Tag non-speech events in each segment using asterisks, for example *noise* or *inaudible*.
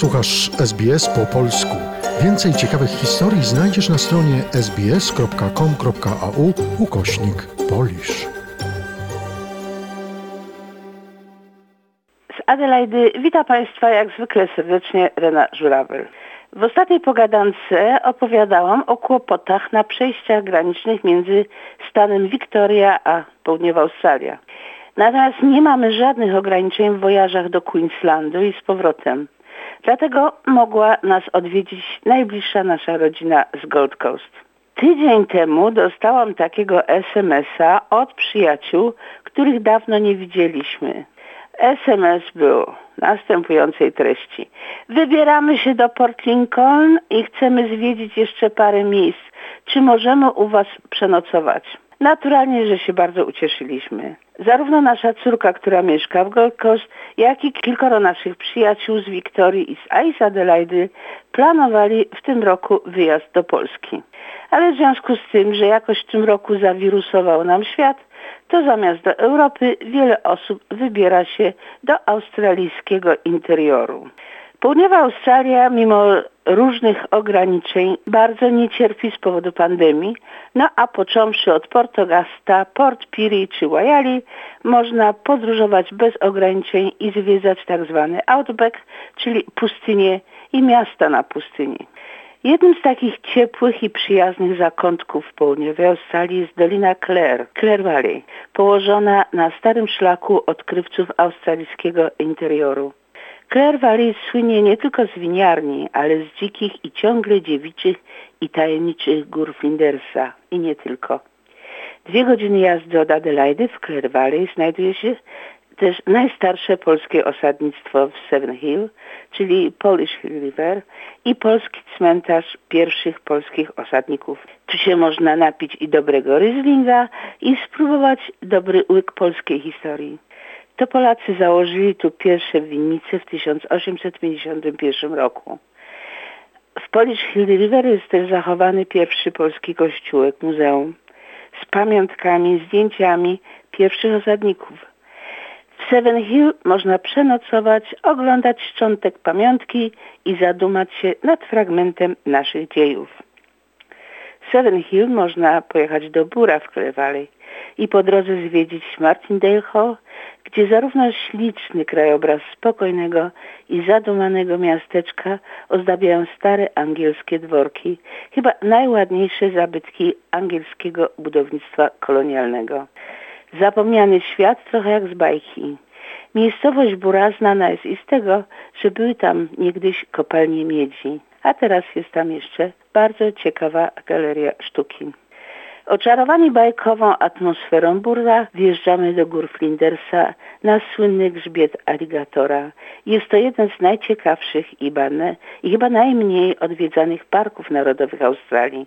Słuchasz SBS po polsku. Więcej ciekawych historii znajdziesz na stronie sbs.com.au ukośnik polisz. Z Adelaidy witam Państwa jak zwykle serdecznie Rena Żurawel. W ostatniej pogadance opowiadałam o kłopotach na przejściach granicznych między stanem Wiktoria a południowa Australia. Natomiast nie mamy żadnych ograniczeń w wojażach do Queenslandu i z powrotem. Dlatego mogła nas odwiedzić najbliższa nasza rodzina z Gold Coast. Tydzień temu dostałam takiego SMS-a od przyjaciół, których dawno nie widzieliśmy. SMS był następującej treści. Wybieramy się do Port Lincoln i chcemy zwiedzić jeszcze parę miejsc. Czy możemy u Was przenocować? Naturalnie, że się bardzo ucieszyliśmy. Zarówno nasza córka, która mieszka w Gold Coast, jak i kilkoro naszych przyjaciół z Wiktorii i z Ice Adelaide planowali w tym roku wyjazd do Polski. Ale w związku z tym, że jakoś w tym roku zawirusował nam świat, to zamiast do Europy wiele osób wybiera się do australijskiego interioru. Południowa Australia, mimo różnych ograniczeń, bardzo nie cierpi z powodu pandemii, no a począwszy od Port Augusta, Port Pirie czy Waiali, można podróżować bez ograniczeń i zwiedzać tak zwany outback, czyli pustynię i miasta na pustyni. Jednym z takich ciepłych i przyjaznych zakątków południowej Australii jest Dolina Clare, Clare Valley, położona na starym szlaku odkrywców australijskiego interioru. Clare Valley słynie nie tylko z winiarni, ale z dzikich i ciągle dziewiczych i tajemniczych gór Flindersa i nie tylko. Dwie godziny jazdy od Adelaide w Clare Valley znajduje się też najstarsze polskie osadnictwo w Seven Hill, czyli Polish Hill River i polski cmentarz pierwszych polskich osadników. Tu się można napić i dobrego ryzlinga i spróbować dobry łyk polskiej historii. To Polacy założyli tu pierwsze winnice w 1851 roku. W Polish Hill River jest też zachowany pierwszy polski kościółek, muzeum z pamiątkami, zdjęciami pierwszych osadników. W Seven Hill można przenocować, oglądać szczątek pamiątki i zadumać się nad fragmentem naszych dziejów. Seven Hill można pojechać do Bura w Clare i po drodze zwiedzić Martindale Hall, gdzie zarówno śliczny krajobraz spokojnego i zadumanego miasteczka ozdabiają stare angielskie dworki, chyba najładniejsze zabytki angielskiego budownictwa kolonialnego. Zapomniany świat trochę jak z bajki. Miejscowość Bura znana jest i z tego, że były tam niegdyś kopalnie miedzi, a teraz jest tam jeszcze bardzo ciekawa galeria sztuki. Oczarowani bajkową atmosferą Burra wjeżdżamy do gór Flindersa na słynny grzbiet aligatora. Jest to jeden z najciekawszych i, bane, i chyba najmniej odwiedzanych parków narodowych Australii.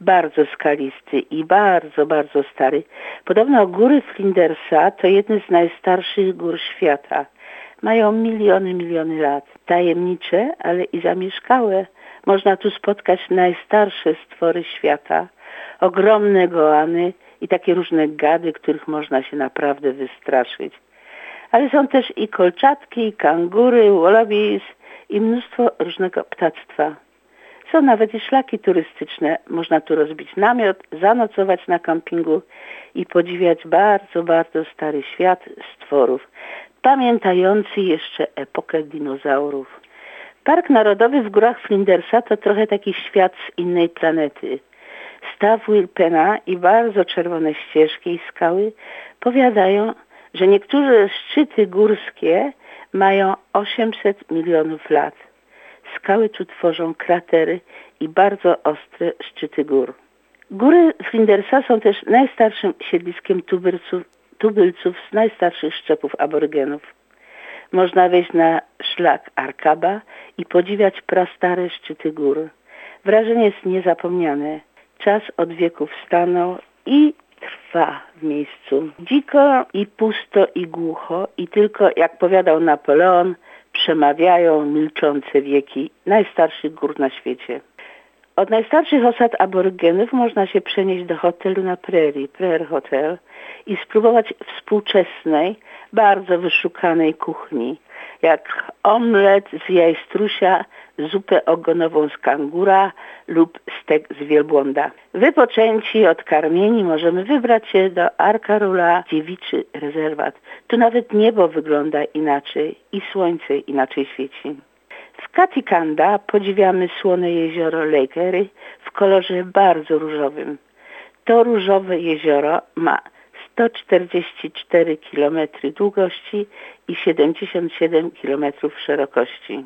Bardzo skalisty i bardzo, bardzo stary. Podobno góry Flindersa to jedne z najstarszych gór świata. Mają miliony, miliony lat. Tajemnicze, ale i zamieszkałe. Można tu spotkać najstarsze stwory świata ogromne goany i takie różne gady, których można się naprawdę wystraszyć. Ale są też i kolczatki, i kangury, wallabies i mnóstwo różnego ptactwa. Są nawet i szlaki turystyczne. Można tu rozbić namiot, zanocować na kampingu i podziwiać bardzo, bardzo stary świat stworów, pamiętający jeszcze epokę dinozaurów. Park Narodowy w Górach Flindersa to trochę taki świat z innej planety. Staw Wilpena i bardzo czerwone ścieżki i skały powiadają, że niektóre szczyty górskie mają 800 milionów lat. Skały tu tworzą kratery i bardzo ostre szczyty gór. Góry Flindersa są też najstarszym siedliskiem tubylców, tubylców z najstarszych szczepów aborygenów. Można wejść na szlak Arkaba i podziwiać prastare szczyty gór. Wrażenie jest niezapomniane. Czas od wieków stanął i trwa w miejscu. Dziko i pusto i głucho i tylko, jak powiadał Napoleon, przemawiają milczące wieki najstarszych gór na świecie. Od najstarszych osad aborygenów można się przenieść do hotelu na Prairie, Prairie Hotel i spróbować współczesnej, bardzo wyszukanej kuchni, jak omlet z jajstrusia, zupę ogonową z kangura lub stek z wielbłąda. Wypoczęci, odkarmieni możemy wybrać się do Arkarula Dziewiczy Rezerwat. Tu nawet niebo wygląda inaczej i słońce inaczej świeci. W Katikanda podziwiamy słone jezioro Lakery w kolorze bardzo różowym. To różowe jezioro ma 144 km długości i 77 km szerokości.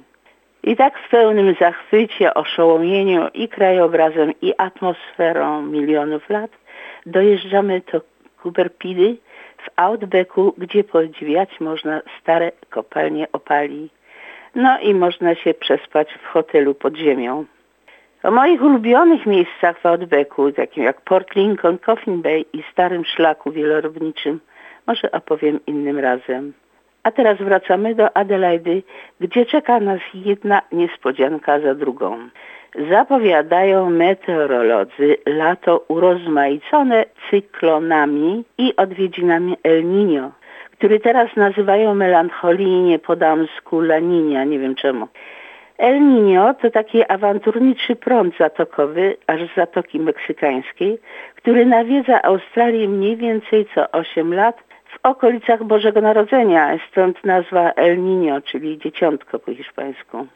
I tak w pełnym zachwycie, oszołomieniu i krajobrazem i atmosferą milionów lat dojeżdżamy do Kuberpidy w Outbacku, gdzie podziwiać można stare kopalnie opali. No i można się przespać w hotelu pod ziemią. O moich ulubionych miejscach w Outbacku, takim jak Port Lincoln, Coffin Bay i Starym Szlaku Wielorybniczym, może opowiem innym razem. A teraz wracamy do Adelaidy, gdzie czeka nas jedna niespodzianka za drugą. Zapowiadają meteorolodzy lato urozmaicone cyklonami i odwiedzinami El Niño, który teraz nazywają melancholijnie po damsku La Niña, nie wiem czemu. El Niño to taki awanturniczy prąd zatokowy, aż z Zatoki Meksykańskiej, który nawiedza Australię mniej więcej co 8 lat w okolicach Bożego Narodzenia, stąd nazwa El Niño, czyli dzieciątko po hiszpańsku.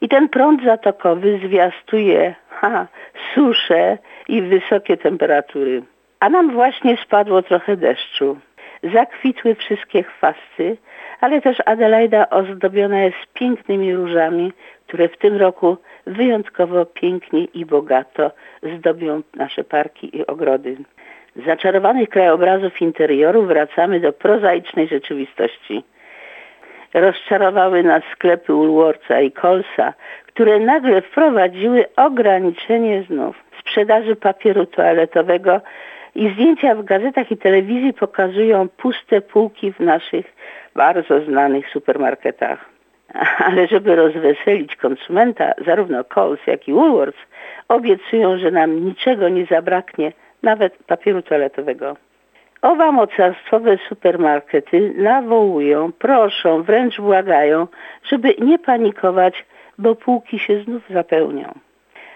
I ten prąd zatokowy zwiastuje ha, suszę i wysokie temperatury. A nam właśnie spadło trochę deszczu. Zakwitły wszystkie chwasty, ale też Adelaida ozdobiona jest pięknymi różami, które w tym roku wyjątkowo pięknie i bogato zdobią nasze parki i ogrody. Z zaczarowanych krajobrazów interioru wracamy do prozaicznej rzeczywistości. Rozczarowały nas sklepy Woolworthsa i Colsa, które nagle wprowadziły ograniczenie znów sprzedaży papieru toaletowego i zdjęcia w gazetach i telewizji pokazują puste półki w naszych bardzo znanych supermarketach. *laughs* Ale żeby rozweselić konsumenta, zarówno Coles, jak i Woolworths obiecują, że nam niczego nie zabraknie, nawet papieru toaletowego. Owa mocarstwowe supermarkety nawołują, proszą, wręcz błagają, żeby nie panikować, bo półki się znów zapełnią.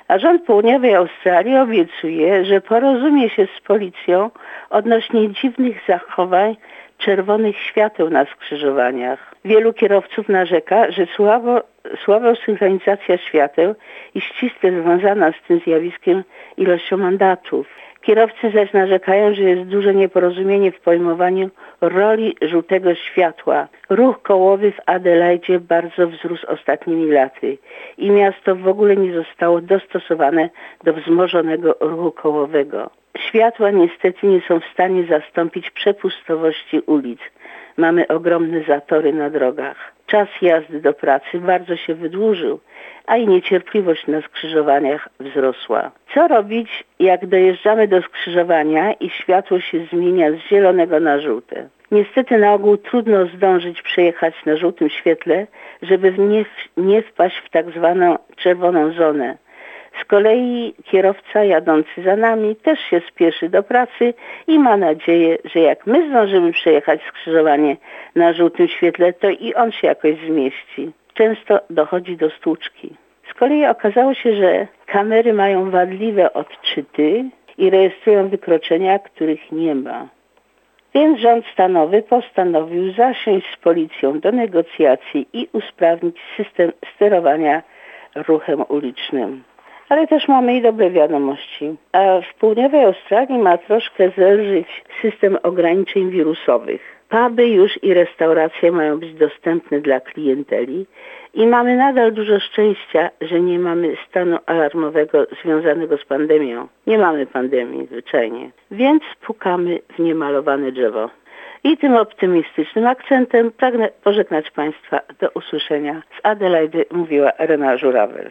A rząd południowej Australii obiecuje, że porozumie się z policją odnośnie dziwnych zachowań czerwonych świateł na skrzyżowaniach. Wielu kierowców narzeka, że słabo, słaba synchronizacja świateł i ściśle związana z tym zjawiskiem ilością mandatów. Kierowcy zaś narzekają, że jest duże nieporozumienie w pojmowaniu roli żółtego światła. Ruch kołowy w Adelaidzie bardzo wzrósł ostatnimi laty i miasto w ogóle nie zostało dostosowane do wzmożonego ruchu kołowego. Światła niestety nie są w stanie zastąpić przepustowości ulic. Mamy ogromne zatory na drogach. Czas jazdy do pracy bardzo się wydłużył, a i niecierpliwość na skrzyżowaniach wzrosła. Co robić, jak dojeżdżamy do skrzyżowania i światło się zmienia z zielonego na żółte? Niestety na ogół trudno zdążyć przejechać na żółtym świetle, żeby nie, nie wpaść w tak zwaną czerwoną zonę. Z kolei kierowca jadący za nami też się spieszy do pracy i ma nadzieję, że jak my zdążymy przejechać skrzyżowanie na żółtym świetle, to i on się jakoś zmieści. Często dochodzi do stłuczki. Z kolei okazało się, że kamery mają wadliwe odczyty i rejestrują wykroczenia, których nie ma. Więc rząd stanowy postanowił zasiąść z policją do negocjacji i usprawnić system sterowania ruchem ulicznym. Ale też mamy i dobre wiadomości. A w południowej Australii ma troszkę zelżyć system ograniczeń wirusowych. Puby już i restauracje mają być dostępne dla klienteli i mamy nadal dużo szczęścia, że nie mamy stanu alarmowego związanego z pandemią. Nie mamy pandemii zwyczajnie, więc pukamy w niemalowane drzewo. I tym optymistycznym akcentem pragnę pożegnać Państwa do usłyszenia. Z Adelaidy mówiła Rena Żurawel.